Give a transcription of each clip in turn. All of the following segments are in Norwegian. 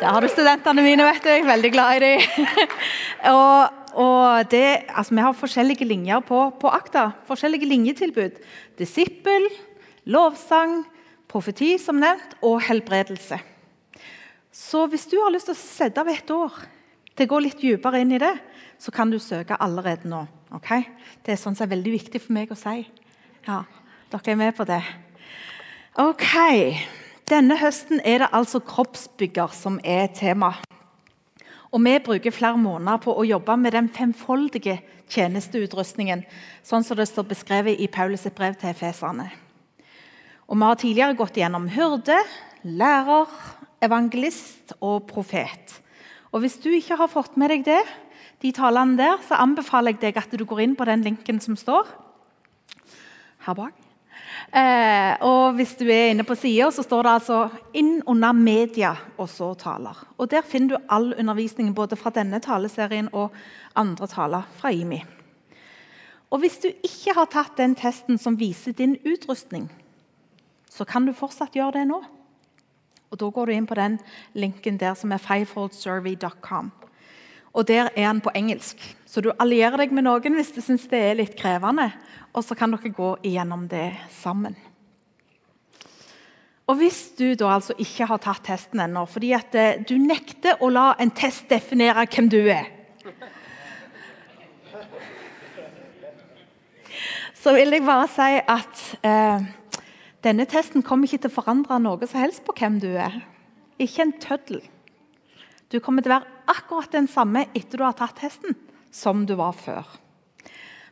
Der har du studentene mine, vet du. Jeg er veldig glad i dem. og, og det, altså, vi har forskjellige linjer på, på akta. Forskjellige linjetilbud. Disippel, lovsang, profeti, som nevnt, og helbredelse. Så hvis du har lyst til å sette av et år til å gå litt dypere inn i det, så kan du søke allerede nå. Okay? Det er sånn som er veldig viktig for meg å si. Ja, Dere er med på det? Ok. Denne høsten er det altså kroppsbygger som er tema. Og Vi bruker flere måneder på å jobbe med den femfoldige tjenesteutrustningen, sånn som det står beskrevet i Paulus' brev til Efeserne. Og Vi har tidligere gått gjennom hyrde, lærer, evangelist og profet. Og Hvis du ikke har fått med deg det, de talene der, så anbefaler jeg deg at du går inn på den linken som står her bak. Eh, og hvis du er inne på sida, så står det altså 'inn under media' og så taler. Og Der finner du all undervisningen både fra denne taleserien og andre taler fra IMI. Og Hvis du ikke har tatt den testen som viser din utrustning, så kan du fortsatt gjøre det nå. Og Da går du inn på den linken der som er fivefoldsurvey.com. Og Der er den på engelsk, så du allierer deg med noen hvis du syns det er litt krevende og så kan dere gå igjennom det sammen. Og Hvis du da altså ikke har tatt testen ennå, fordi at eh, du nekter å la en test definere hvem du er Så vil jeg bare si at eh, denne testen kommer ikke til å forandre noe som helst på hvem du er. Ikke en tøddel. Du kommer til å være akkurat den samme etter du har tatt testen, som du var før.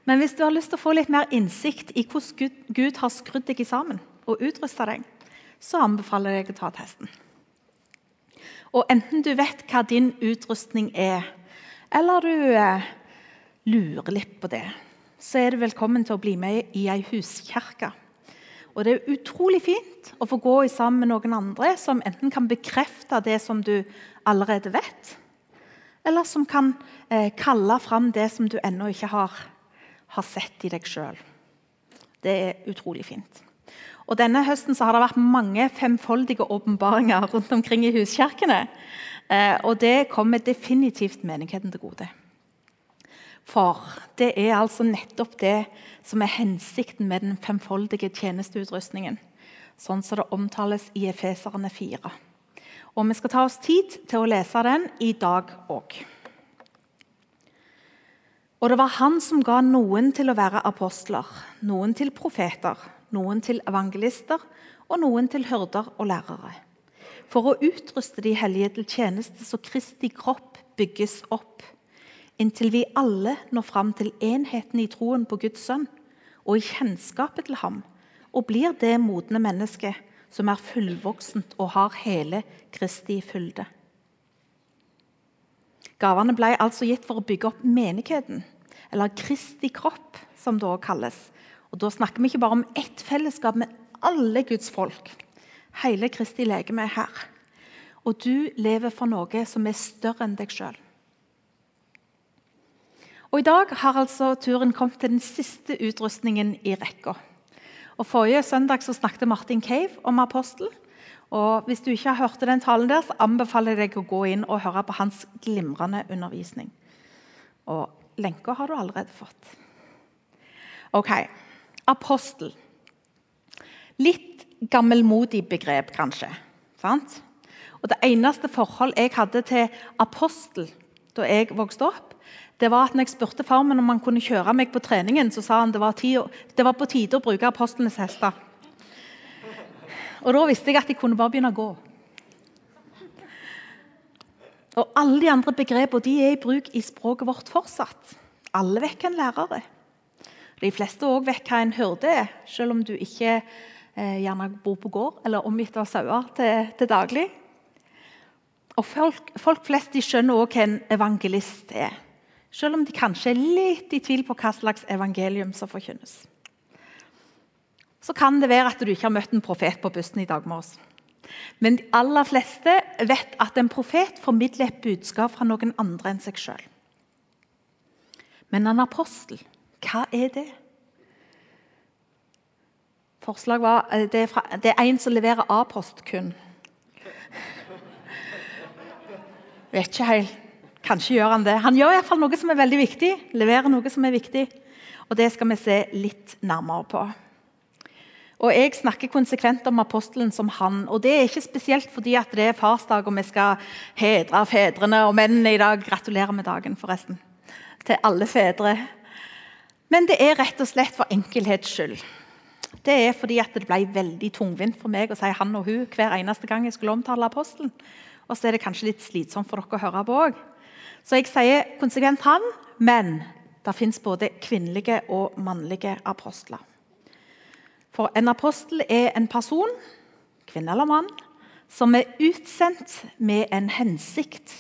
Men hvis du har lyst til å få litt mer innsikt i hvordan Gud har skrudd deg sammen og utrusta deg, så anbefaler jeg deg å ta testen. Og enten du vet hva din utrustning er, eller du eh, lurer litt på det, så er du velkommen til å bli med i ei huskirke. Og Det er utrolig fint å få gå sammen med noen andre som enten kan bekrefte det som du allerede vet, eller som kan eh, kalle fram det som du ennå ikke har har sett i deg sjøl. Det er utrolig fint. Og Denne høsten har det vært mange femfoldige åpenbaringer rundt omkring i huskirkene. Eh, og det kommer definitivt menigheten til gode. For det er altså nettopp det som er hensikten med den femfoldige tjenesteutrustningen. Sånn som det omtales i Efeserne 4. Og Vi skal ta oss tid til å lese den i dag òg. Og det var han som ga noen til å være apostler, noen til profeter, noen til evangelister og noen til hyrder og lærere. For å utruste de hellige til tjeneste så Kristi kropp bygges opp, inntil vi alle når fram til enheten i troen på Guds sønn og i kjennskapet til ham, og blir det modne mennesket som er fullvoksent og har hele Kristi fylde. Gavene ble altså gitt for å bygge opp menigheten, eller Kristi kropp, som det også kalles. Og Da snakker vi ikke bare om ett fellesskap, men alle Guds folk. Hele Kristi legeme er her. Og du lever for noe som er større enn deg sjøl. Og I dag har altså turen kommet til den siste utrustningen i rekka. Og Forrige søndag så snakket Martin Cave om apostel. Og Hvis du ikke har hørt den talen der, så anbefaler jeg deg å gå inn og høre på hans glimrende undervisning. Og Lenka har du allerede fått. Ok, Apostel. Litt gammelmodig begrep, kanskje. Sant? Og Det eneste forhold jeg hadde til apostel da jeg vokste opp, det var at når jeg spurte far min om han kunne kjøre meg på treningen, så sa han det var, det var på tide å bruke apostlenes hester. Og Da visste jeg at jeg kunne bare begynne å gå. Og Alle de andre begrepene de er i bruk i språket vårt fortsatt. Alle vet hva en lærer er. De fleste òg vet hva en hyrde er, selv om du ikke eh, gjerne bor på gård eller omgitt av sauer til, til, daglig. Og Folk, folk flest de skjønner òg hva en evangelist er, selv om de kanskje er litt i tvil på hva slags evangelium som forkynnes. Så kan det være at du ikke har møtt en profet på bussen i dag oss. Men de aller fleste vet at en profet formidler et budskap fra noen andre enn seg sjøl. Men en apostel, hva er det? Forslag var, eh, det er, fra, det er en som leverer A-post kun. Vet ikke helt. Kanskje gjør han det. Han gjør i hvert fall noe som er veldig viktig. Leverer noe som er viktig. Og det skal vi se litt nærmere på. Og Jeg snakker konsekvent om apostelen som han. og Det er ikke spesielt fordi at det er farsdag og vi skal hedre fedrene og mennene i dag. Gratulerer med dagen, forresten. Til alle fedre. Men det er rett og slett for enkelhets skyld. Det er fordi at det ble veldig tungvint for meg å si han og hun hver eneste gang jeg skulle omtale apostelen. Og så er det kanskje litt slitsomt for dere å høre på òg. Så jeg sier konsekvent han, men det fins både kvinnelige og mannlige apostler. For en apostel er en person, kvinne eller mann, som er utsendt med en hensikt.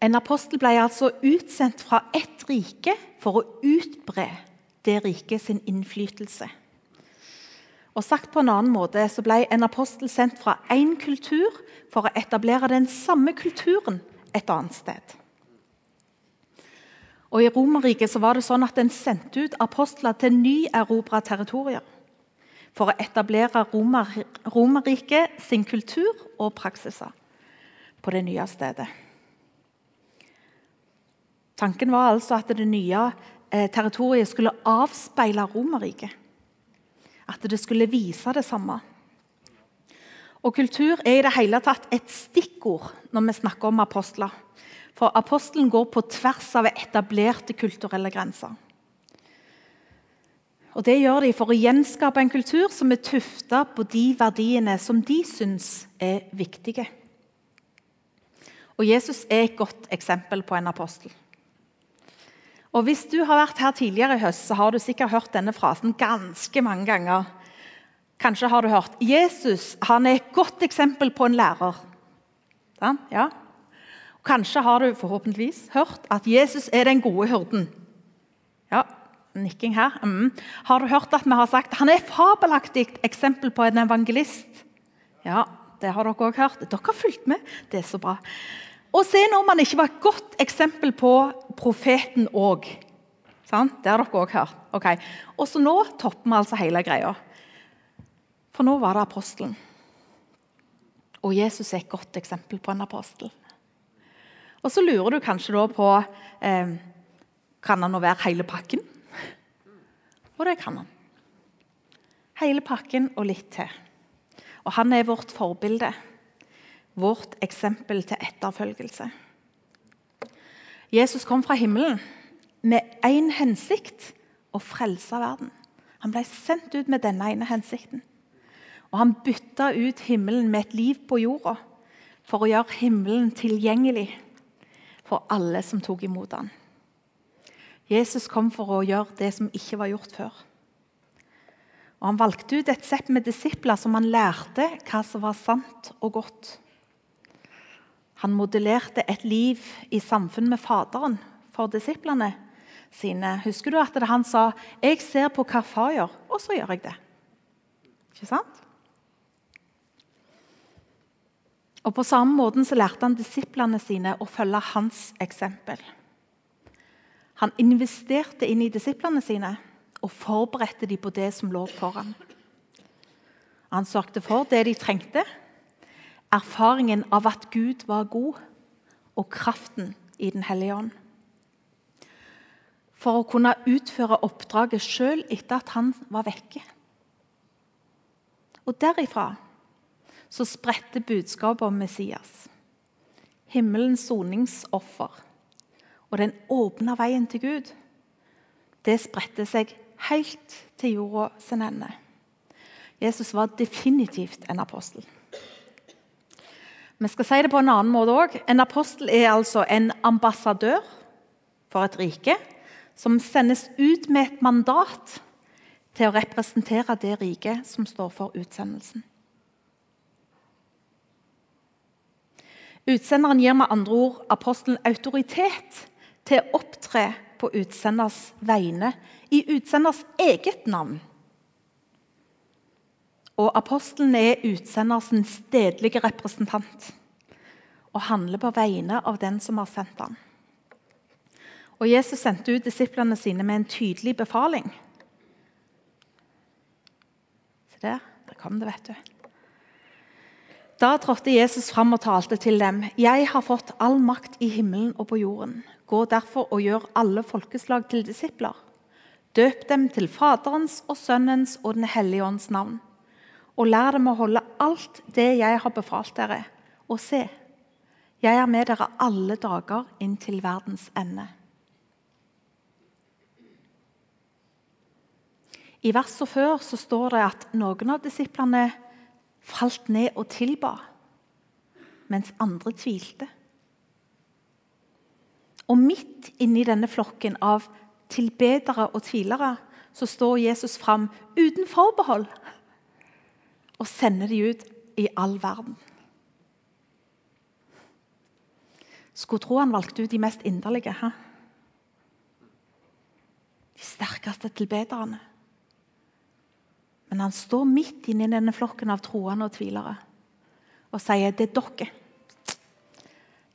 En apostel ble altså utsendt fra ett rike for å utbre det riket sin innflytelse. Og sagt på en annen måte så ble en apostel sendt fra én kultur for å etablere den samme kulturen et annet sted. Og I Romerriket var det sånn at en sendte ut apostler til nyerobra territorier for å etablere Romer, Romerriket sin kultur og praksiser på det nye stedet. Tanken var altså at det nye eh, territoriet skulle avspeile Romerriket. At det skulle vise det samme. Og Kultur er i det hele tatt et stikkord når vi snakker om apostler. For apostelen går på tvers av etablerte kulturelle grenser. Og Det gjør de for å gjenskape en kultur som er tufta på de verdiene som de syns er viktige. Og Jesus er et godt eksempel på en apostel. Og Hvis du har vært her tidligere i høst, så har du sikkert hørt denne frasen ganske mange ganger. Kanskje har du hørt Jesus han er et godt eksempel på en lærer. Ja. Kanskje har du forhåpentligvis hørt at Jesus er den gode hyrden. Ja, nikking her. Mm. Har du hørt at vi har sagt han er et fabelaktig eksempel på en evangelist? Ja, det har dere òg hørt. Dere har fulgt med. Det er så bra. Og se nå om han ikke var et godt eksempel på profeten òg. Det har dere òg hørt. Okay. Og så nå topper vi altså hele greia. For nå var det apostelen. Og Jesus er et godt eksempel på en apostel. Og så lurer du kanskje da på eh, Kan han nå være hele pakken? Og det kan han. Hele pakken og litt til. Og han er vårt forbilde vårt eksempel til etterfølgelse. Jesus kom fra himmelen med én hensikt å frelse verden. Han ble sendt ut med denne ene hensikten. Og han bytta ut himmelen med et liv på jorda for å gjøre himmelen tilgjengelig for alle som tok imot ham. Jesus kom for å gjøre det som ikke var gjort før. Og Han valgte ut et sett med disipler som han lærte hva som var sant og godt. Han modellerte et liv i samfunn med Faderen for disiplene sine. Husker du at han sa 'Jeg ser på hva far gjør, og så gjør jeg det'? Ikke sant? Og På samme måte så lærte han disiplene sine å følge hans eksempel. Han investerte inn i disiplene sine og forberedte dem på det som lå foran. Han sørget for det de trengte, erfaringen av at Gud var god, og kraften i Den hellige ånd. For å kunne utføre oppdraget sjøl etter at han var vekke. Og derifra så spredte budskapet om Messias, himmelens soningsoffer og den åpna veien til Gud, det spredte seg helt til jorda sin ende. Jesus var definitivt en apostel. Vi skal si det på en annen måte òg. En apostel er altså en ambassadør for et rike som sendes ut med et mandat til å representere det riket som står for utsendelsen. Utsenderen gir med andre ord apostelen autoritet til å opptre på utsenders vegne i utsenders eget navn. Og Apostelen er utsenderens stedlige representant og handler på vegne av den som har sendt ham. Og Jesus sendte ut disiplene sine med en tydelig befaling. Se der, der kom det, vet du. Da trådte Jesus fram og talte til dem. Jeg har fått all makt i himmelen og på jorden. Gå derfor og gjør alle folkeslag til disipler. Døp dem til Faderens og Sønnens og Den hellige ånds navn. Og lær dem å holde alt det jeg har befalt dere. Og se, jeg er med dere alle dager inn til verdens ende. I verset før så står det at noen av disiplene falt ned og tilba, mens andre tvilte. Og midt inni denne flokken av tilbedere og tvilere så står Jesus fram uten forbehold og sender de ut i all verden. Skulle tro han valgte ut de mest inderlige. He? De sterkeste tilbederne. Men han står midt inni denne flokken av troende og tvilere og sier det er dere.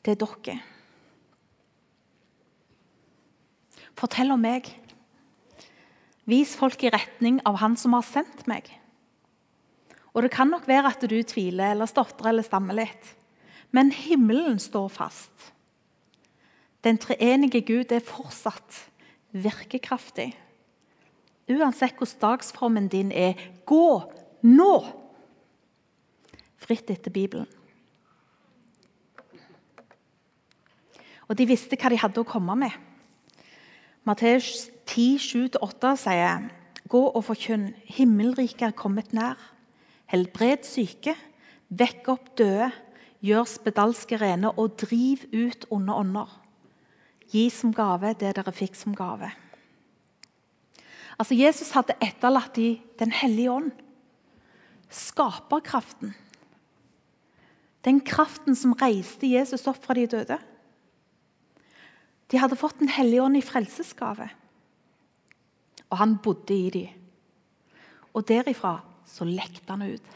Det er dere. Fortell om meg. Vis folk i retning av Han som har sendt meg. Og Det kan nok være at du tviler eller stotrer eller stammer litt. Men himmelen står fast. Den treenige Gud er fortsatt virkekraftig. Uansett hvordan dagsformen din er, gå nå! Fritt etter Bibelen. Og de visste hva de hadde å komme med. Matteus 10, 7-8 sier Gå og forkynn, himmelriket er kommet nær. Helbred syke, vekk opp døde, gjør spedalske rene og driv ut onde ånder. Gi som gave det dere fikk som gave. Altså, Jesus hadde etterlatt i Den hellige ånd. Skaperkraften. Den kraften som reiste Jesus opp fra de døde. De hadde fått Den hellige ånd i frelsesgave. Og han bodde i dem. Og derifra så lekte han ut.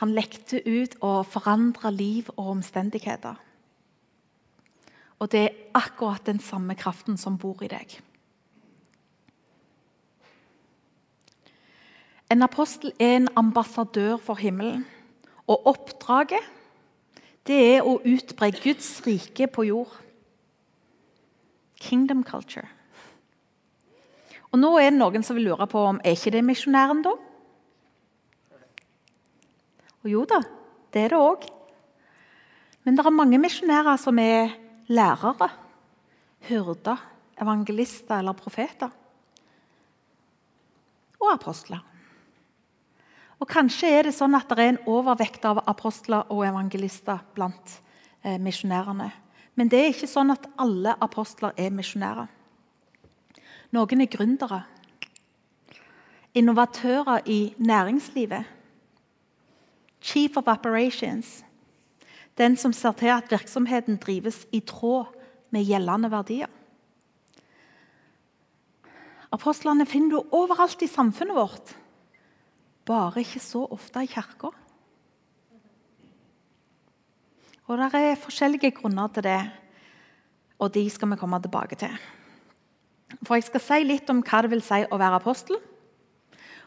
Han lekte ut og forandra liv og omstendigheter. Og det er akkurat den samme kraften som bor i deg. En apostel er en ambassadør for himmelen. Og oppdraget det er å utbre Guds rike på jord. Kingdom culture. Og Nå er det noen som vil lure på om er ikke det misjonæren, da? Og jo da, det er det òg. Men det er mange misjonærer som er lærere, hyrder, evangelister eller profeter. Og apostler. Og Kanskje er det sånn at det er en overvekt av apostler og evangelister blant eh, misjonærene. Men det er ikke sånn at alle apostler er misjonærer. Noen er gründere. Innovatører i næringslivet. Chief of Operations. Den som ser til at virksomheten drives i tråd med gjeldende verdier. Apostlene finner du overalt i samfunnet vårt bare ikke så ofte i kirka. Og Det er forskjellige grunner til det, og de skal vi komme tilbake til. For Jeg skal si litt om hva det vil si å være apostel.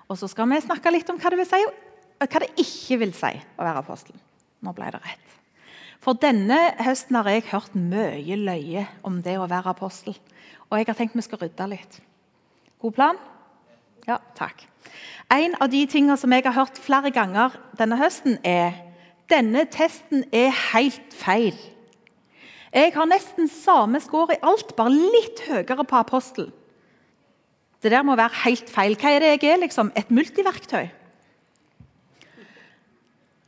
Og så skal vi snakke litt om hva det, vil si, hva det ikke vil si å være apostel. Nå ble det rett. For denne høsten har jeg hørt mye løye om det å være apostel. Og jeg har tenkt vi skal rydde litt. God plan? Ja, takk. En av de tingene som jeg har hørt flere ganger denne høsten, er denne testen er helt feil. Jeg har nesten samme score i alt, bare litt høyere på apostel. Det der må være helt feil. Hva er det jeg er? liksom? Et multiverktøy?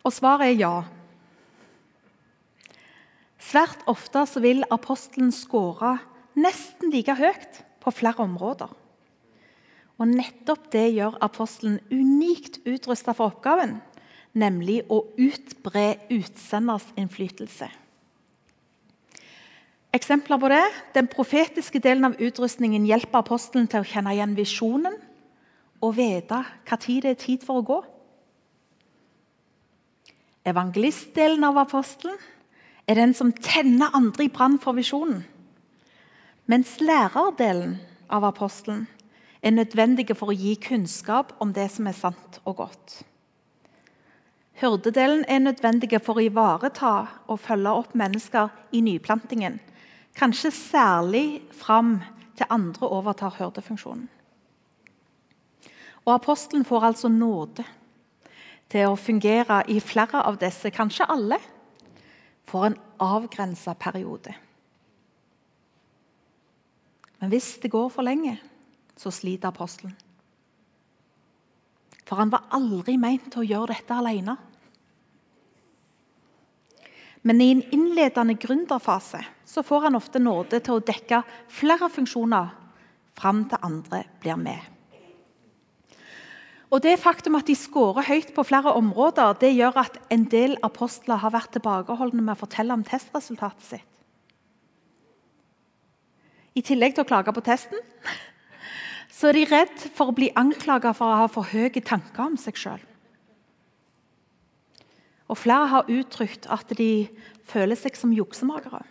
Og svaret er ja. Svært ofte vil apostelen score nesten like høyt på flere områder. Og Nettopp det gjør apostelen unikt utrusta for oppgaven, nemlig å utbre utsenders innflytelse. Eksempler på det Den profetiske delen av utrustningen hjelper apostelen til å kjenne igjen visjonen og vite hva tid det er tid for å gå. Evangelistdelen av apostelen er den som tenner andre i brann for visjonen. Mens lærerdelen av apostelen er nødvendige for å gi kunnskap om det som er sant og godt. Hyrdedelen er nødvendig for å ivareta og følge opp mennesker i nyplantingen. Kanskje særlig fram til andre overtar hørdefunksjonen. Og Apostelen får altså nåde til å fungere i flere av disse, kanskje alle, for en avgrensa periode. Men hvis det går for lenge, så sliter apostelen. For han var aldri meint til å gjøre dette alene. Men i en innledende gründerfase så får han ofte nåde til å dekke flere funksjoner fram til andre blir med. Og Det faktum at de skårer høyt på flere områder, det gjør at en del apostler har vært tilbakeholdne med å fortelle om testresultatet sitt. I tillegg til å klage på testen så er de redd for å bli anklaget for å ha for høye tanker om seg sjøl. Og flere har uttrykt at de føler seg som juksemakere.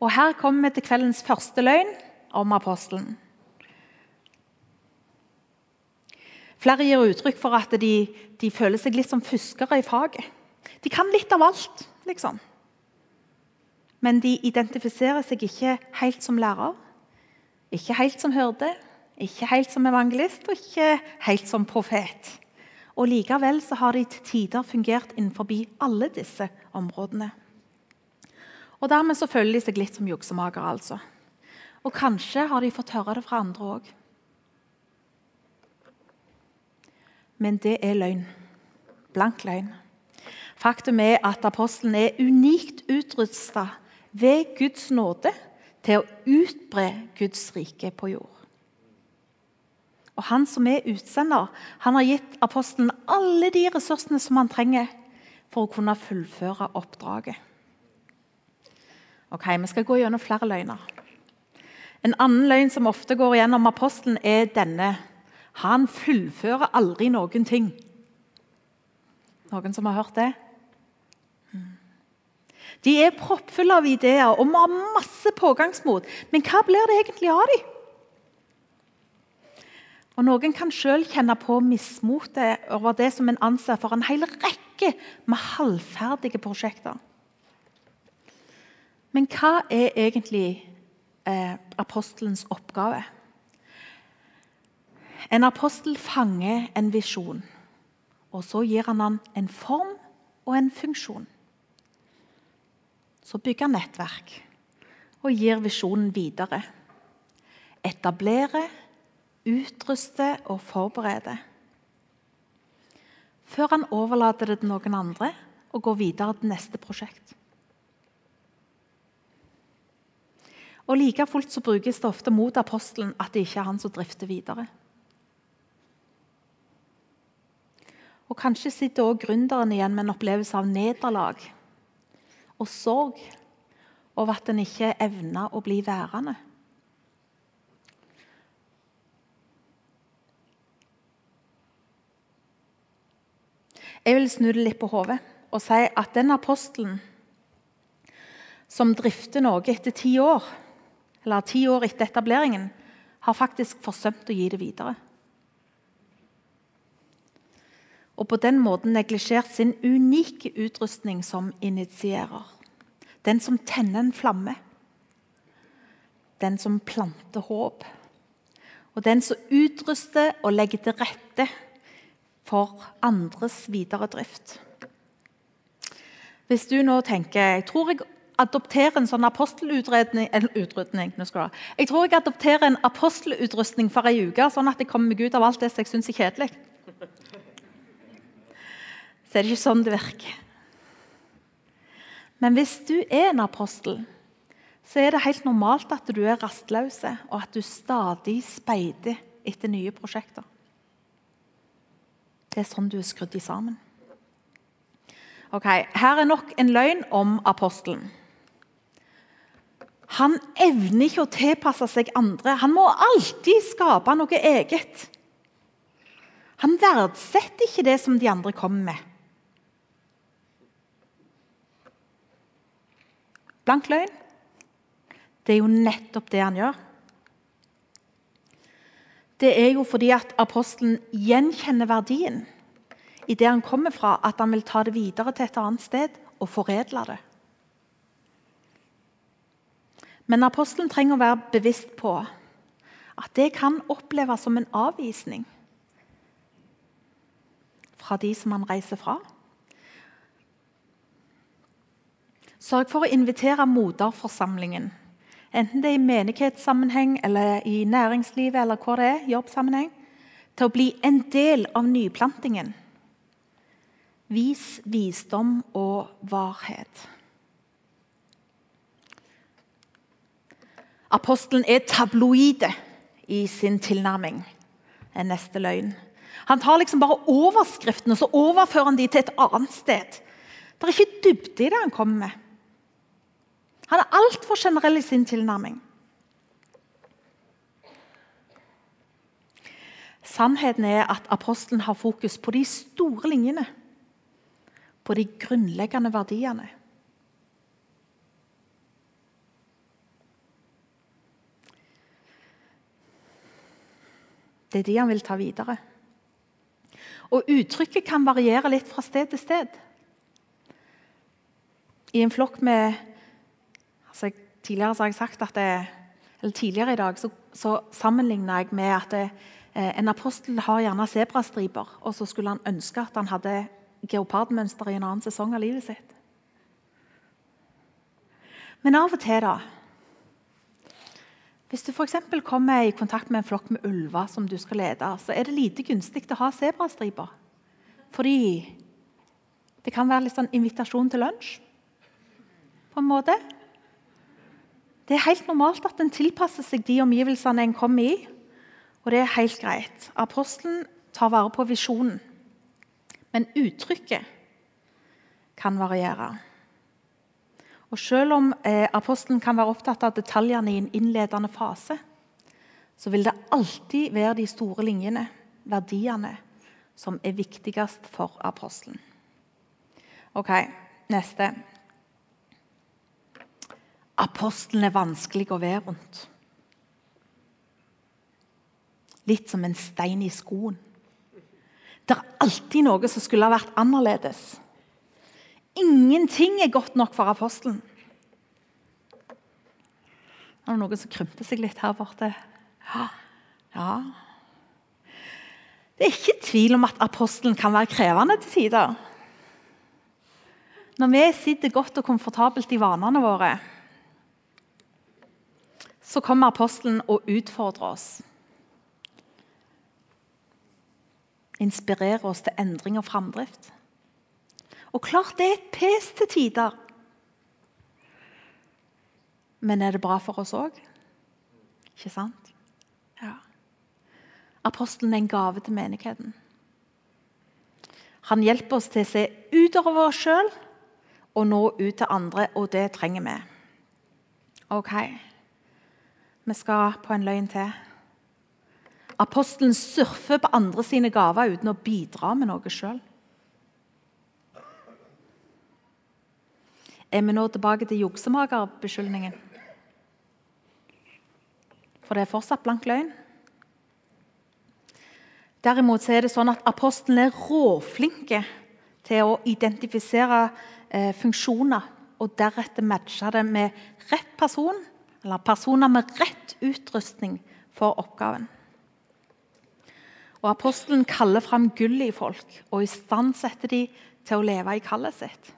Og Her kommer vi til kveldens første løgn om apostelen. Flere gir uttrykk for at de, de føler seg litt som fuskere i faget. De kan litt av alt, liksom. Men de identifiserer seg ikke helt som lærer ikke helt som hyrde, ikke helt som evangelist og ikke helt som profet. Og Likevel så har de til tider fungert innenfor alle disse områdene. Og Dermed så føler de seg litt som juksemagere. Altså. Og kanskje har de fått høre det fra andre òg. Men det er løgn. Blank løgn. Faktum er at apostelen er unikt utrusta ved Guds nåde til å utbre Guds rike på jord. Og Han som er utsender, han har gitt apostelen alle de ressursene som han trenger for å kunne fullføre oppdraget. Ok, Vi skal gå gjennom flere løgner. En annen løgn som ofte går gjennom apostelen, er denne. Han fullfører aldri noen ting. Noen som har hørt det? De er proppfulle av ideer og har masse pågangsmot. Men hva blir det egentlig av dem? Og Noen kan selv kjenne på mismotet over det som en anser for en hel rekke med halvferdige prosjekter. Men hva er egentlig eh, apostelens oppgave? En apostel fanger en visjon, og så gir han den en form og en funksjon. Så bygger han nettverk og gir visjonen videre. Etablere, utruste og forberede. Før han overlater det til noen andre og går videre til neste prosjekt. Og Like fullt så brukes det ofte mot apostelen at det ikke er han som drifter videre. Og Kanskje sitter også gründeren igjen med en opplevelse av nederlag og sorg over at en ikke evna å bli værende. Jeg vil snu det litt på hodet og si at den apostelen som drifter noe etter ti år, eller ti år etter etableringen, har faktisk forsømt å gi det videre. og på den måten neglisjert sin unike utrustning som initierer. Den som tenner en flamme. Den som planter håp. Og den som utruster og legger til rette for andres videre drift. Hvis du nå tenker jeg tror jeg adopterer en sånn apostelutrustning Jeg tror jeg adopterer en apostelutrustning for ei uke, sånn at jeg kommer meg ut av alt det som jeg syns er kjedelig så er det ikke sånn det virker. Men hvis du er en apostel, så er det helt normalt at du er rastløs, og at du stadig speider etter nye prosjekter. Det er sånn du er skrudd sammen. Ok, Her er nok en løgn om apostelen. Han evner ikke å tilpasse seg andre. Han må alltid skape noe eget. Han verdsetter ikke det som de andre kommer med. Blank løgn. Det er jo nettopp det han gjør. Det er jo fordi at apostelen gjenkjenner verdien i det han kommer fra, at han vil ta det videre til et annet sted og foredle det. Men apostelen trenger å være bevisst på at det kan oppleves som en avvisning fra de som han reiser fra. Sørg for å invitere moderforsamlingen, enten det er i menighetssammenheng eller i næringslivet eller hvor det er, jobbsammenheng, til å bli en del av nyplantingen. Vis visdom og varhet. Apostelen er tabloide i sin tilnærming. er neste løgn. Han tar liksom bare overskriftene og så overfører han de til et annet sted. Det er ikke dybde i det han kommer med. Han er altfor generell i sin tilnærming. Sannheten er at apostelen har fokus på de store linjene. På de grunnleggende verdiene. Det er de han vil ta videre. Og Uttrykket kan variere litt fra sted til sted. I en flokk med altså Tidligere har jeg sagt at det, eller tidligere i dag så, så sammenligna jeg med at det, eh, en apostel har gjerne sebrastriper, og så skulle han ønske at han hadde geopardmønster i en annen sesong av livet sitt. Men av og til, da hvis du f.eks. kommer i kontakt med en flokk med ulver som du skal lede, så er det lite gunstig å ha sebrastriper. Fordi det kan være litt sånn invitasjon til lunsj. På en måte. Det er helt normalt at en tilpasser seg de omgivelsene en kommer i. Og det er helt greit. Apostelen tar vare på visjonen. Men uttrykket kan variere. Og Selv om eh, apostelen kan være opptatt av detaljene i en innledende fase, så vil det alltid være de store linjene, verdiene, som er viktigst for apostelen. Ok, neste. Apostelen er vanskelig å være rundt. Litt som en stein i skoen. Det er alltid noe som skulle ha vært annerledes. Ingenting er godt nok for apostelen. Er det noen som krymper seg litt her borte? Ja. Det er ikke tvil om at apostelen kan være krevende til tider. Når vi sitter godt og komfortabelt i vanene våre, så kommer apostelen og utfordrer oss. Inspirerer oss til endring og framdrift. Og klart det er et pes til tider. Men er det bra for oss òg? Ikke sant? Ja. Apostelen er en gave til menigheten. Han hjelper oss til å se utover oss sjøl og nå ut til andre, og det trenger vi. Ok, vi skal på en løgn til. Apostelen surfer på andre sine gaver uten å bidra med noe sjøl. Er vi nå tilbake til juksemagerbeskyldningen? For det er fortsatt blank løgn. Derimot er det sånn at apostlene er råflinke til å identifisere eh, funksjoner og deretter matche det med rett person, eller personer med rett utrustning for oppgaven. Og Apostelen kaller fram gullet i folk og istandsetter de til å leve i kallet sitt.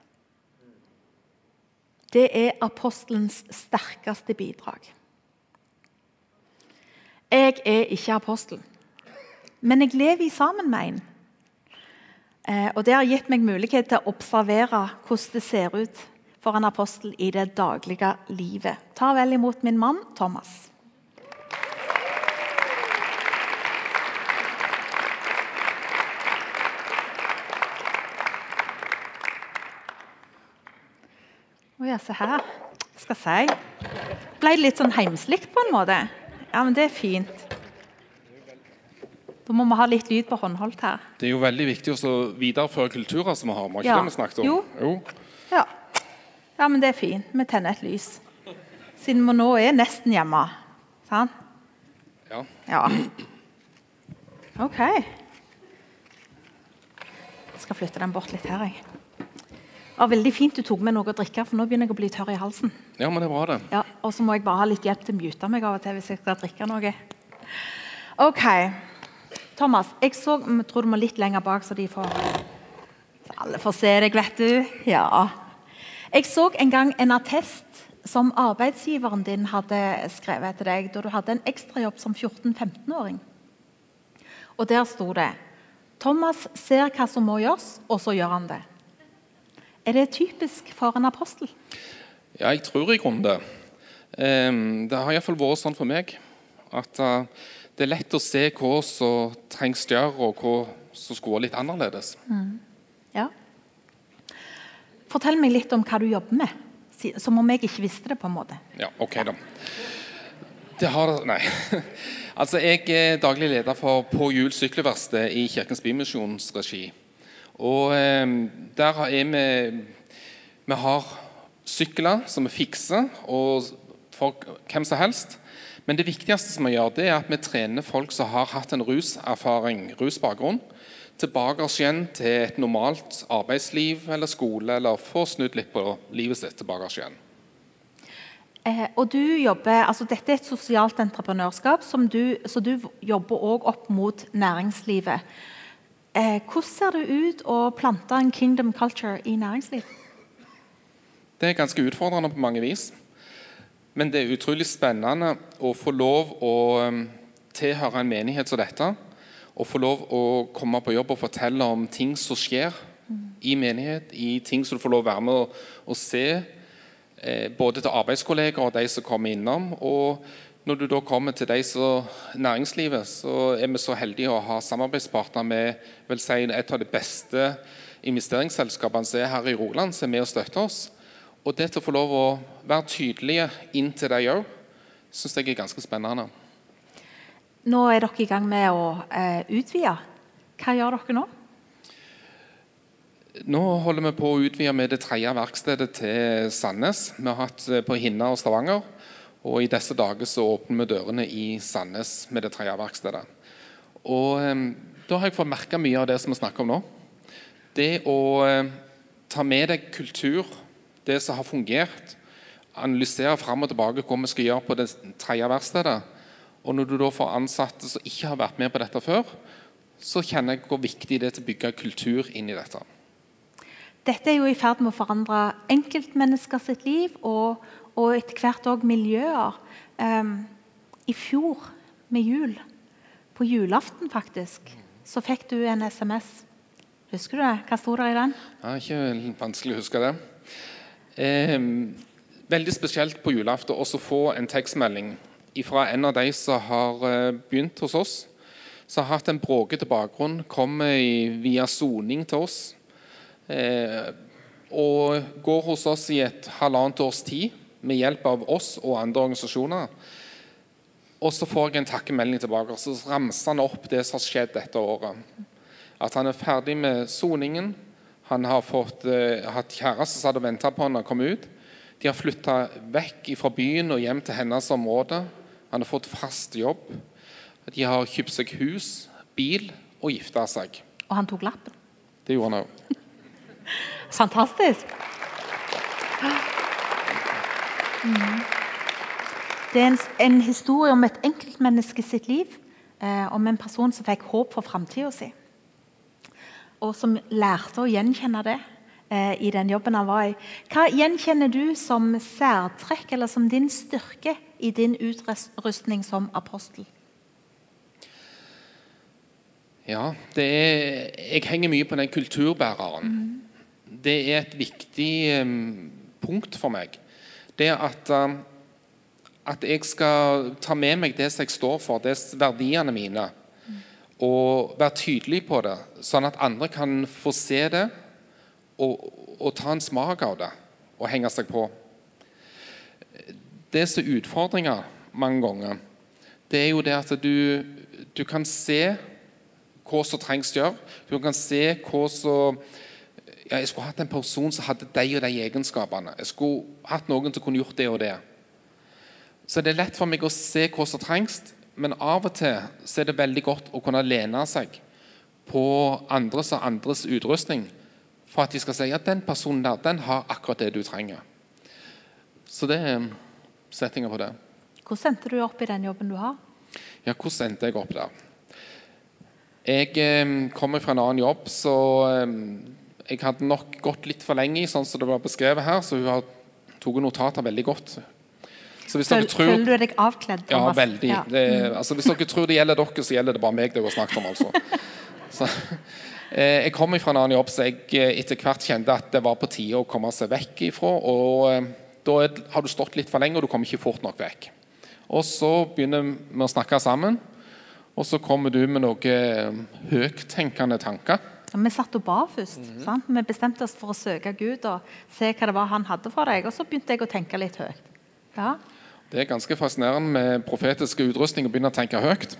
Det er apostelens sterkeste bidrag. Jeg er ikke apostel, men jeg lever sammen med en. Eh, og Det har gitt meg mulighet til å observere hvordan det ser ut for en apostel i det daglige livet. Ta vel imot min mann Thomas. Å ja, se her. Skal si. Ble det litt sånn heimslikt på en måte? Ja, men det er fint. Da må vi ha litt lyd på håndholdt her. Det er jo veldig viktig å videreføre kulturer som vi har. Var ikke Ja. det vi snakket om? Jo. jo. Ja. ja, men det er fint. Vi tenner et lys. Siden vi nå er nesten hjemme. Sant? Ja. Ja. OK. skal flytte den bort litt her. Jeg. Det var veldig fint du tok med noe å drikke, for nå begynner jeg å bli tørr i halsen. Ja, men det er bra, det. Ja, Og så må jeg bare ha litt hjelp til å mute meg av og til hvis jeg skal drikke noe. OK. Thomas, jeg så, tror du må litt lenger bak, så de får så alle får se deg, vet du. Ja. Jeg så en gang en attest som arbeidsgiveren din hadde skrevet til deg da du hadde en ekstrajobb som 14-15-åring. Og der sto det Thomas ser hva som må gjøres, og så gjør han det. Er det typisk for en apostel? Ja, jeg tror i grunnen det. Det har iallfall vært sånn for meg at uh, det er lett å se hva som trengs gjøre, og hva som skulle vært litt annerledes. Mm. Ja. Fortell meg litt om hva du jobber med, som om jeg ikke visste det. på en måte. Ja, ok da. Det har Nei. altså, Jeg er daglig leder for På Hjul sykkelverksted i Kirkens Bymisjons regi. Og eh, der er vi Vi har sykler som vi fikser og for hvem som helst. Men det viktigste som vi gjør, det er at vi trener folk som har hatt en ruserfaring, rusbakgrunn, tilbake igjen til et normalt arbeidsliv eller skole, eller få snudd litt på livet sitt tilbake igjen. Eh, og du jobber, altså Dette er et sosialt entreprenørskap, du, så du jobber òg opp mot næringslivet. Eh, hvordan ser det ut å plante en kingdom culture i næringsliv? Det er ganske utfordrende på mange vis. Men det er utrolig spennende å få lov å um, tilhøre en menighet som dette. Og få lov å komme på jobb og fortelle om ting som skjer mm. i menighet. I ting som du får lov å være med og, og se. Eh, både til arbeidskolleger og de som kommer innom. Og når du da kommer til de som næringslivet, så er vi så heldige å ha samarbeidspartner med vil si, et av de beste investeringsselskapene som er her i Rogaland, som er med og støtter oss. Og det til å få lov å være tydelige inn til dem òg, syns jeg er ganske spennende. Nå er dere i gang med å eh, utvide. Hva gjør dere nå? Nå holder vi på å utvide med det tredje verkstedet til Sandnes. Vi har hatt eh, på Hinna og Stavanger. Og I disse dager så åpner vi dørene i Sandnes med det tredje verkstedet. Og eh, Da har jeg fått merke mye av det som vi snakker om nå. Det å eh, ta med deg kultur, det som har fungert, analysere fram og tilbake hva vi skal gjøre på det tredje verkstedet. Og når du da får ansatte som ikke har vært med på dette før, så kjenner jeg hvor viktig det er til å bygge kultur inn i dette. Dette er jo i ferd med å forandre enkeltmennesker sitt liv og, og etter hvert òg miljøer. Um, I fjor, med jul, på julaften faktisk, så fikk du en SMS. Husker du det? Hva sto der i den? Ja, ikke vanskelig å huske det. Eh, veldig spesielt på julaften å få en tekstmelding fra en av de som har eh, begynt hos oss. Som har hatt en bråkete bakgrunn, kommer via soning til oss. Eh, og går hos oss i et halvannet års tid med hjelp av oss og andre organisasjoner. Og så får jeg en takkemelding tilbake, og så ramser han opp det som har skjedd dette året. At han er ferdig med soningen. Han har fått, eh, hatt kjæreste som hadde venta på han å kom ut. De har flytta vekk fra byen og hjem til hennes område. Han har fått fast jobb. De har kjøpt seg hus, bil og gifta seg. Og han tok lappen? Det gjorde han òg. Fantastisk. Det er en, en, historie om et enkeltmenneske sitt liv. Eh, om en person som fikk håp for framtida si. Og som lærte å gjenkjenne det eh, i den jobben han var i. Hva gjenkjenner du som særtrekk eller som din styrke i din utrustning som apostel? Ja, er, jeg henger mye på den kulturbæreren. Mm. Det er et viktig um, punkt for meg det at, um, at jeg skal ta med meg det som jeg står for, det er verdiene mine, og være tydelig på det, sånn at andre kan få se det og, og ta en smak av det og henge seg på. Det som er utfordringa mange ganger, det er jo det at du, du kan se hva som trengs gjøre. Du kan se hva som ja, jeg skulle hatt en person som hadde de og de egenskapene. Jeg skulle hatt noen som kunne gjort det og det. Så det er lett for meg å se hva som trengs, men av og til er det veldig godt å kunne lene seg på andres og andres utrustning for at de skal si at den personen der, den har akkurat det du trenger. Så det er settinga på det. Hvordan endte du opp i den jobben du har? Ja, hvordan endte jeg opp der? Jeg eh, kommer fra en annen jobb, så eh, jeg hadde nok gått litt for lenge i, sånn som det var beskrevet her, så hun har tok notater veldig godt. Så hvis Føl, tror, føler du deg avkledd? Ja, veldig. Ja. Det, altså, hvis dere tror det gjelder dere, så gjelder det bare meg det har snakket om. altså. Så, eh, jeg kommer fra en annen jobb så jeg eh, etter hvert kjente at det var på tide å komme seg vekk ifra. og eh, Da har du stått litt for lenge, og du kommer ikke fort nok vekk. Og Så begynner vi å snakke sammen, og så kommer du med noen eh, høyttenkende tanker. Vi satt og ba først. Mm -hmm. Vi bestemte oss for å søke Gud og se hva det var han hadde for deg. Og så begynte jeg å tenke litt høyt. Ja. Det er ganske fascinerende med profetisk utrustning å begynne å tenke høyt.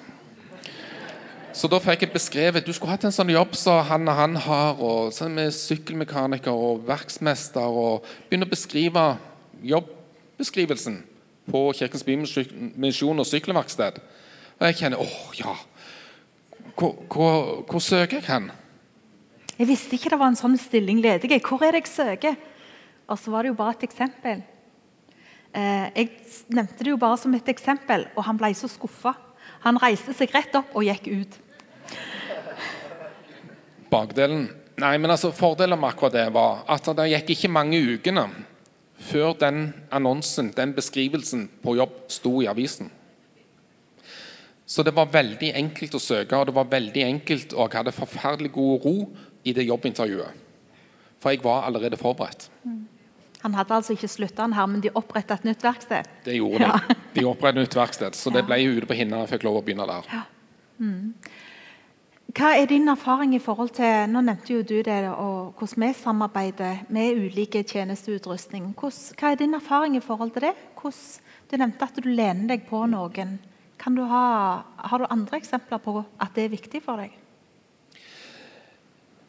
Så da fikk jeg beskrevet du skulle hatt en sånn jobb som han og han har, og sånn med sykkelmekaniker og verksmester, og begynne å beskrive jobbeskrivelsen på Kirkens Bymisjon og sykkelverksted. Og jeg kjenner åh, ja hvor, hvor, hvor søker jeg hen? Jeg visste ikke det var en sånn stilling ledig. Hvor er det jeg søker? Og så var det jo bare et eksempel. Eh, jeg nevnte det jo bare som et eksempel, og han ble så skuffa. Han reiste seg rett opp og gikk ut. Bakdelen Nei, men altså Fordelen med akkurat det var at det gikk ikke mange ukene før den annonsen, den beskrivelsen på jobb, sto i avisen. Så det var veldig enkelt å søke, og det var veldig enkelt, og jeg hadde forferdelig god ro i det jobbintervjuet. For jeg var allerede forberedt. Han hadde altså ikke slutta her, men de oppretta et nytt verksted? Det gjorde de. Ja. De opprettet et nytt verksted, så det ble ute på hinna. Jeg fikk lov å begynne der. Ja. Mm. Hva er din erfaring i forhold til Nå nevnte jo du det, og hvordan vi samarbeider med ulike tjenesteutrustning. hva er din erfaring i forhold til det? Hvordan, du nevnte at du lener deg på noen. Du ha, har du andre eksempler på at det er viktig for deg?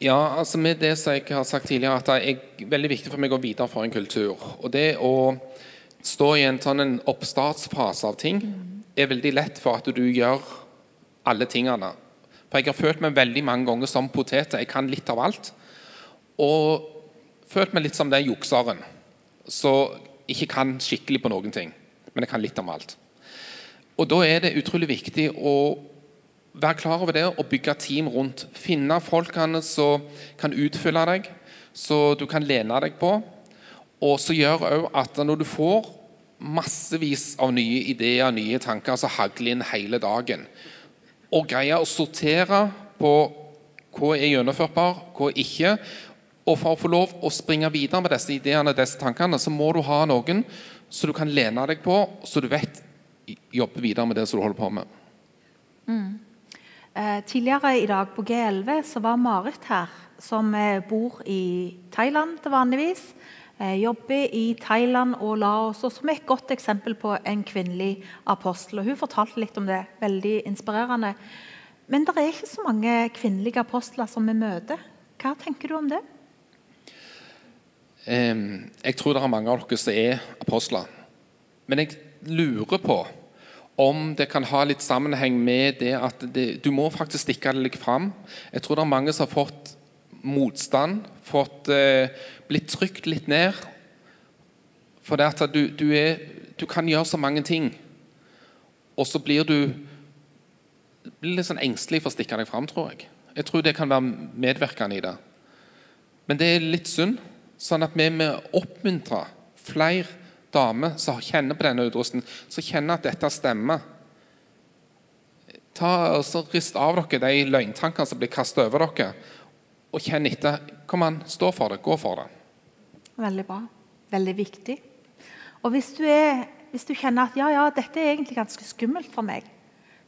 Ja, altså med det som jeg har sagt tidligere, at det er veldig viktig for meg å videreføre en kultur. Og det å stå i en sånn oppstartsfase av ting er veldig lett for at du gjør alle tingene. For jeg har følt meg veldig mange ganger som poteter. Jeg kan litt av alt. Og følt meg litt som den jukseren som ikke kan skikkelig på noen ting. Men jeg kan litt om alt. Og da er det utrolig viktig å Vær klar over det og bygge team rundt. Finne folkene som kan utfylle deg, så du kan lene deg på. Og så gjør òg at når du får massevis av nye ideer nye tanker så hagler inn hele dagen, og greier å sortere på hva er gjennomførbar, hva ikke, og for å få lov å springe videre med disse ideene disse tankene, så må du ha noen så du kan lene deg på, så du vet jobbe videre med det som du holder på med. Mm. Eh, tidligere i dag på G11 så var Marit her, som eh, bor i Thailand til vanligvis. Eh, jobber i Thailand og Laos, og som er et godt eksempel på en kvinnelig apostel. Og hun fortalte litt om det. Veldig inspirerende. Men det er ikke så mange kvinnelige apostler som vi møter. Hva tenker du om det? jeg tror det er mange av dere som er apostler. Men jeg lurer på om det kan ha litt sammenheng med det at det, du må faktisk stikke det litt fram. Jeg tror det er mange som har fått motstand, fått eh, blitt trykt litt ned. For det at du, du, er, du, kan gjøre så mange ting, og så blir du blir litt sånn engstelig for å stikke deg fram, tror jeg. Jeg tror det kan være medvirkende i det. Men det er litt synd, sånn at vi må oppmuntre flere dame som kjenner på denne utrustningen, som kjenner at dette stemmer Ta altså, Rist av dere de løgntankene som blir kastet over dere, og kjenn etter. Kom an, stå for det. Gå for det. Veldig bra. Veldig viktig. Og hvis du, er, hvis du kjenner at ja, ja, dette er egentlig ganske skummelt for meg,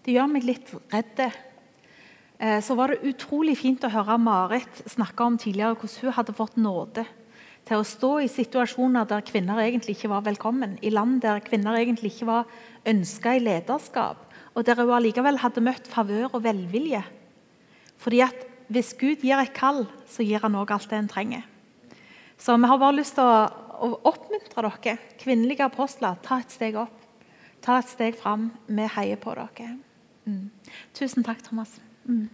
det gjør meg litt redd, eh, så var det utrolig fint å høre Marit snakke om tidligere hvordan hun hadde fått nåde til å stå i situasjoner der kvinner egentlig ikke var velkommen, i land der kvinner egentlig ikke var ønska i lederskap, og der hun allikevel hadde møtt favør og velvilje. Fordi at hvis Gud gir et kall, så gir han òg alt det en trenger. Så vi har bare lyst til å, oppmuntre dere, kvinnelige apostler, ta et steg opp. Ta et steg fram. Vi heier på dere. Mm. Tusen takk, Thomas. Mm.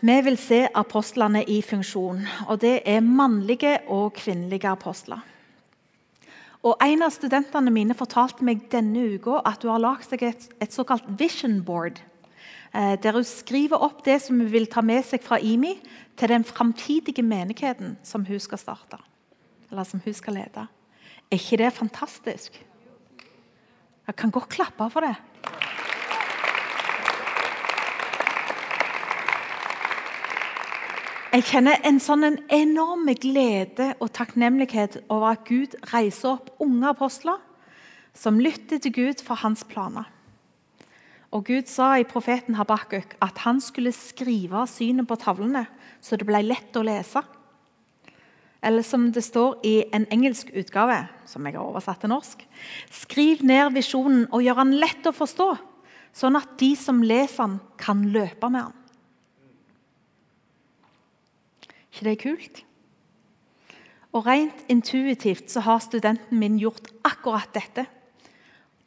Vi vil se apostlene i funksjon, og det er mannlige og kvinnelige apostler. Og En av studentene mine fortalte meg denne uka at hun har lagd seg et, et, såkalt vision board. Eh, der hun skriver opp det som hun vil ta med seg fra IMI til den framtidige menigheten som hun skal starte. Eller som hun skal lede. Er ikke det fantastisk? Jeg kan godt klappe for det. Jeg kjenner en sånn en enorm glede og takknemlighet over at Gud reiser opp unge apostler som lytter til Gud for hans planer. Og Gud sa i profeten Habakkuk at han skulle skrive synet på tavlene, så det ble lett å lese. Eller som det står i en engelsk utgave, som jeg har oversatt til norsk Skriv ned visjonen og gjør den lett å forstå, sånn at de som leser den, kan løpe med den. Ikke det er kult? Og Rent intuitivt så har studenten min gjort akkurat dette.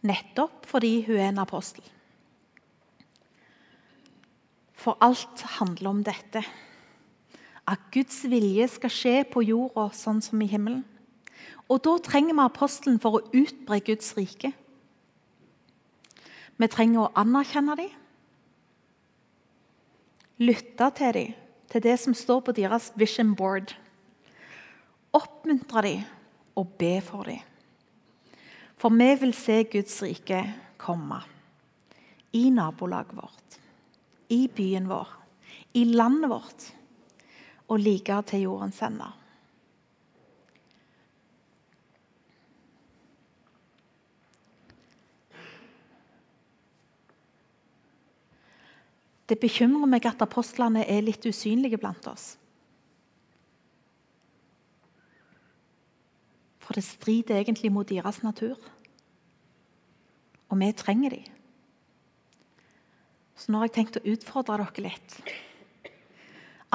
Nettopp fordi hun er en apostel. For alt handler om dette. At Guds vilje skal skje på jorda sånn som i himmelen. Og Da trenger vi apostelen for å utbre Guds rike. Vi trenger å anerkjenne dem, lytte til dem til det som står på deres vision board. Oppmuntre dem og be for dem. For vi vil se Guds rike komme. I nabolaget vårt, i byen vår, i landet vårt og like til jordens ender. Det bekymrer meg at apostlene er litt usynlige blant oss. For det strider egentlig mot deres natur. Og vi trenger dem. Så nå har jeg tenkt å utfordre dere litt.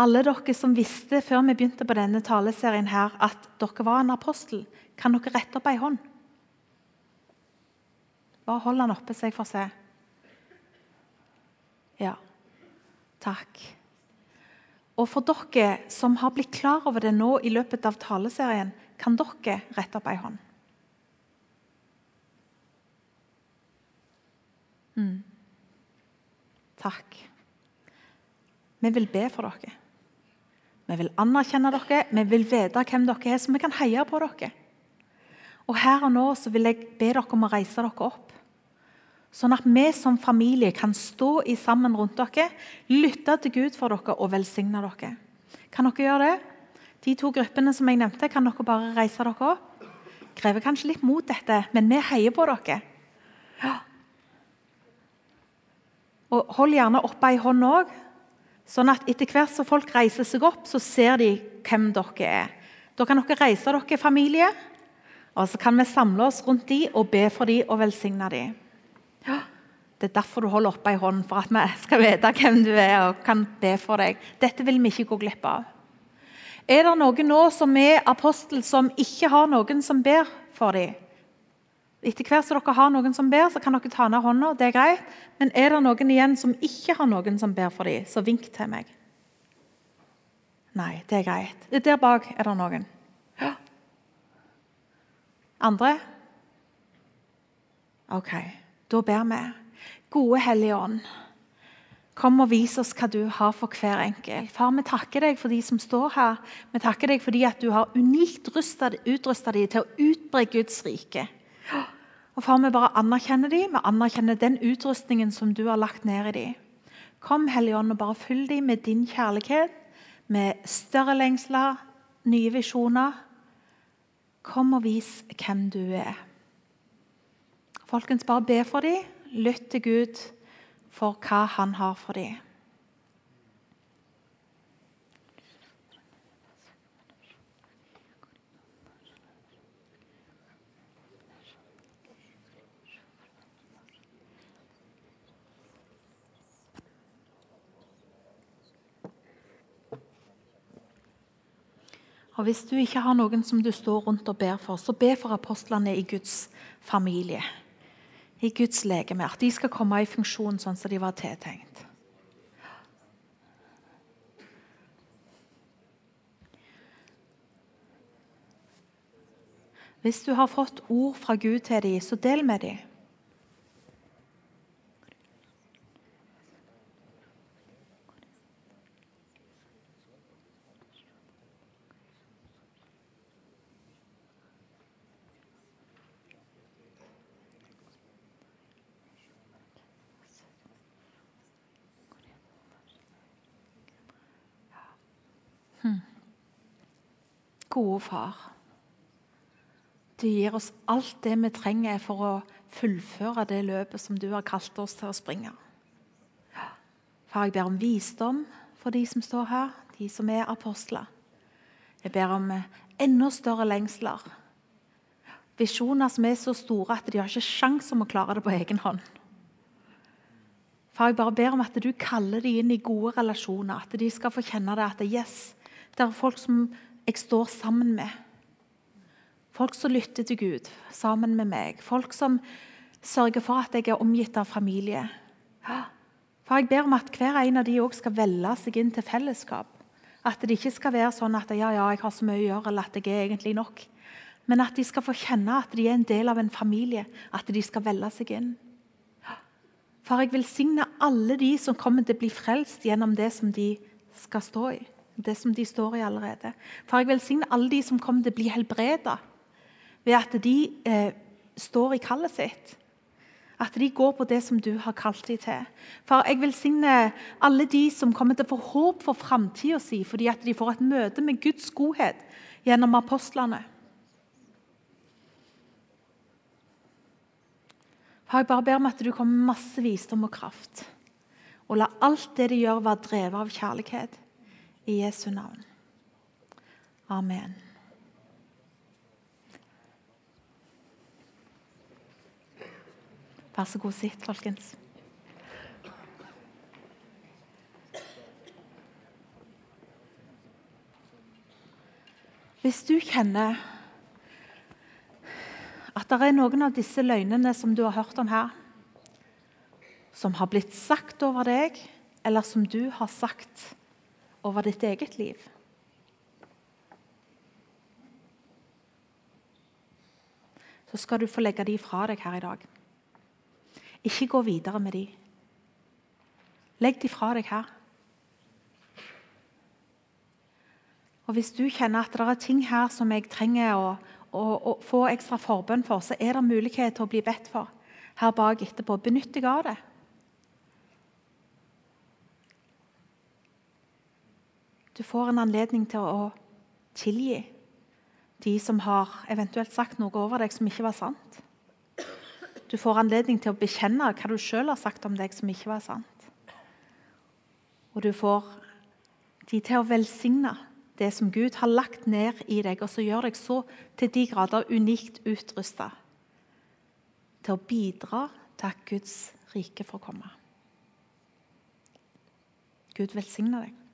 Alle dere som visste før vi begynte på denne taleserien her, at dere var en apostel, kan dere rette opp ei hånd? Bare hold den oppe så jeg får se. Ja. Takk. Og for dere som har blitt klar over det nå i løpet av taleserien, kan dere rette opp ei hånd. Mm. Takk. Vi vil be for dere. Vi vil anerkjenne dere, vi vil vite hvem dere er, så vi kan heie på dere. Og Her og nå vil jeg be dere om å reise dere opp. Sånn at vi som familie kan stå i sammen rundt dere, lytte til Gud for dere og velsigne dere. Kan dere gjøre det? De to gruppene som jeg nevnte, kan dere bare reise dere opp. Krever kanskje litt mot dette, men vi heier på dere. Ja. Og Hold gjerne oppe ei hånd òg, sånn at etter hvert som folk reiser seg opp, så ser de hvem dere er. Da kan dere reise dere familie, og så kan vi samle oss rundt dem og be for dem og velsigne dem. Ja, Det er derfor du holder oppe ei hånd, for at vi skal vite hvem du er og kan be for deg. Dette vil vi ikke gå glipp av. Er det noen nå som er apostel, som ikke har noen som ber for dem? Etter hvert som dere har noen som ber, så kan dere ta ned hånda. det er greit. Men er det noen igjen som ikke har noen som ber for dem, så vink til meg. Nei, det er greit. Der bak er det noen. Ja. Andre? OK. Da ber vi. Gode Hellige Ånd, kom og vis oss hva du har for hver enkelt. Far, vi takker deg for de som står her. Vi takker deg fordi at du har unikt utrusta dem til å utbre Guds rike. Og far, Vi bare anerkjenner dem, vi anerkjenner den utrustningen som du har lagt ned i dem. Kom, Hellige Ånd, og bare fyll dem med din kjærlighet, med større lengsler, nye visjoner. Kom og vis hvem du er. Folkens, bare be for dem. Lytt til Gud for hva han har for dem. Og Hvis du ikke har noen som du står rundt og ber for, så be for apostlene i Guds familie i Guds legeme. At de skal komme i funksjon sånn som de var tiltenkt. Hvis du har fått ord fra Gud til dem, så del med dem. Gode far. Du gir oss alt det vi trenger for å fullføre det løpet som du har kalt oss til å springe. Far, jeg ber om visdom for de som står her, de som er apostler. Jeg ber om enda større lengsler. Visjoner som er så store at de har ikke sjans om å klare det på egen hånd. Far, jeg bare ber om at du kaller dem inn i gode relasjoner. At de skal få kjenne det at yes, det er folk som jeg står sammen med. Folk som lytter til Gud sammen med meg. Folk som sørger for at jeg er omgitt av familie. For Jeg ber om at hver en av de også skal velge seg inn til fellesskap. At det ikke skal være sånn at ja, ja, jeg har så mye å gjøre, eller at jeg er egentlig nok. Men at de skal få kjenne at de er en del av en familie. At de skal velge seg inn. For jeg velsigner alle de som kommer til å bli frelst gjennom det som de skal stå i det som de står i allerede. For jeg velsigner alle de som kommer til å bli helbreda ved at de eh, står i kallet sitt. At de går på det som du har kalt dem til. For jeg velsigner alle de som kommer til å få håp for framtida si fordi at de får et møte med Guds godhet gjennom apostlene. For jeg bare ber om at du kommer med masse visdom og kraft. Og la alt det de gjør, være drevet av kjærlighet i Jesu navn. Amen. Vær så god, sitt, folkens. Hvis du kjenner at det er noen av disse løgnene som du har hørt om her, som har blitt sagt over deg, eller som du har sagt over ditt eget liv. Så skal du få legge de fra deg her i dag. Ikke gå videre med de. Legg de fra deg her. Og Hvis du kjenner at det er ting her som jeg trenger å, å, å få ekstra forbønn for, så er det mulighet til å bli bedt for her bak etterpå. Benytt deg av det. Du får en anledning til å tilgi de som har eventuelt sagt noe over deg som ikke var sant. Du får anledning til å bekjenne hva du sjøl har sagt om deg som ikke var sant. Og du får de til å velsigne det som Gud har lagt ned i deg, og så gjør deg så til de grader unikt utrusta til å bidra til at Guds rike får komme. Gud velsigne deg.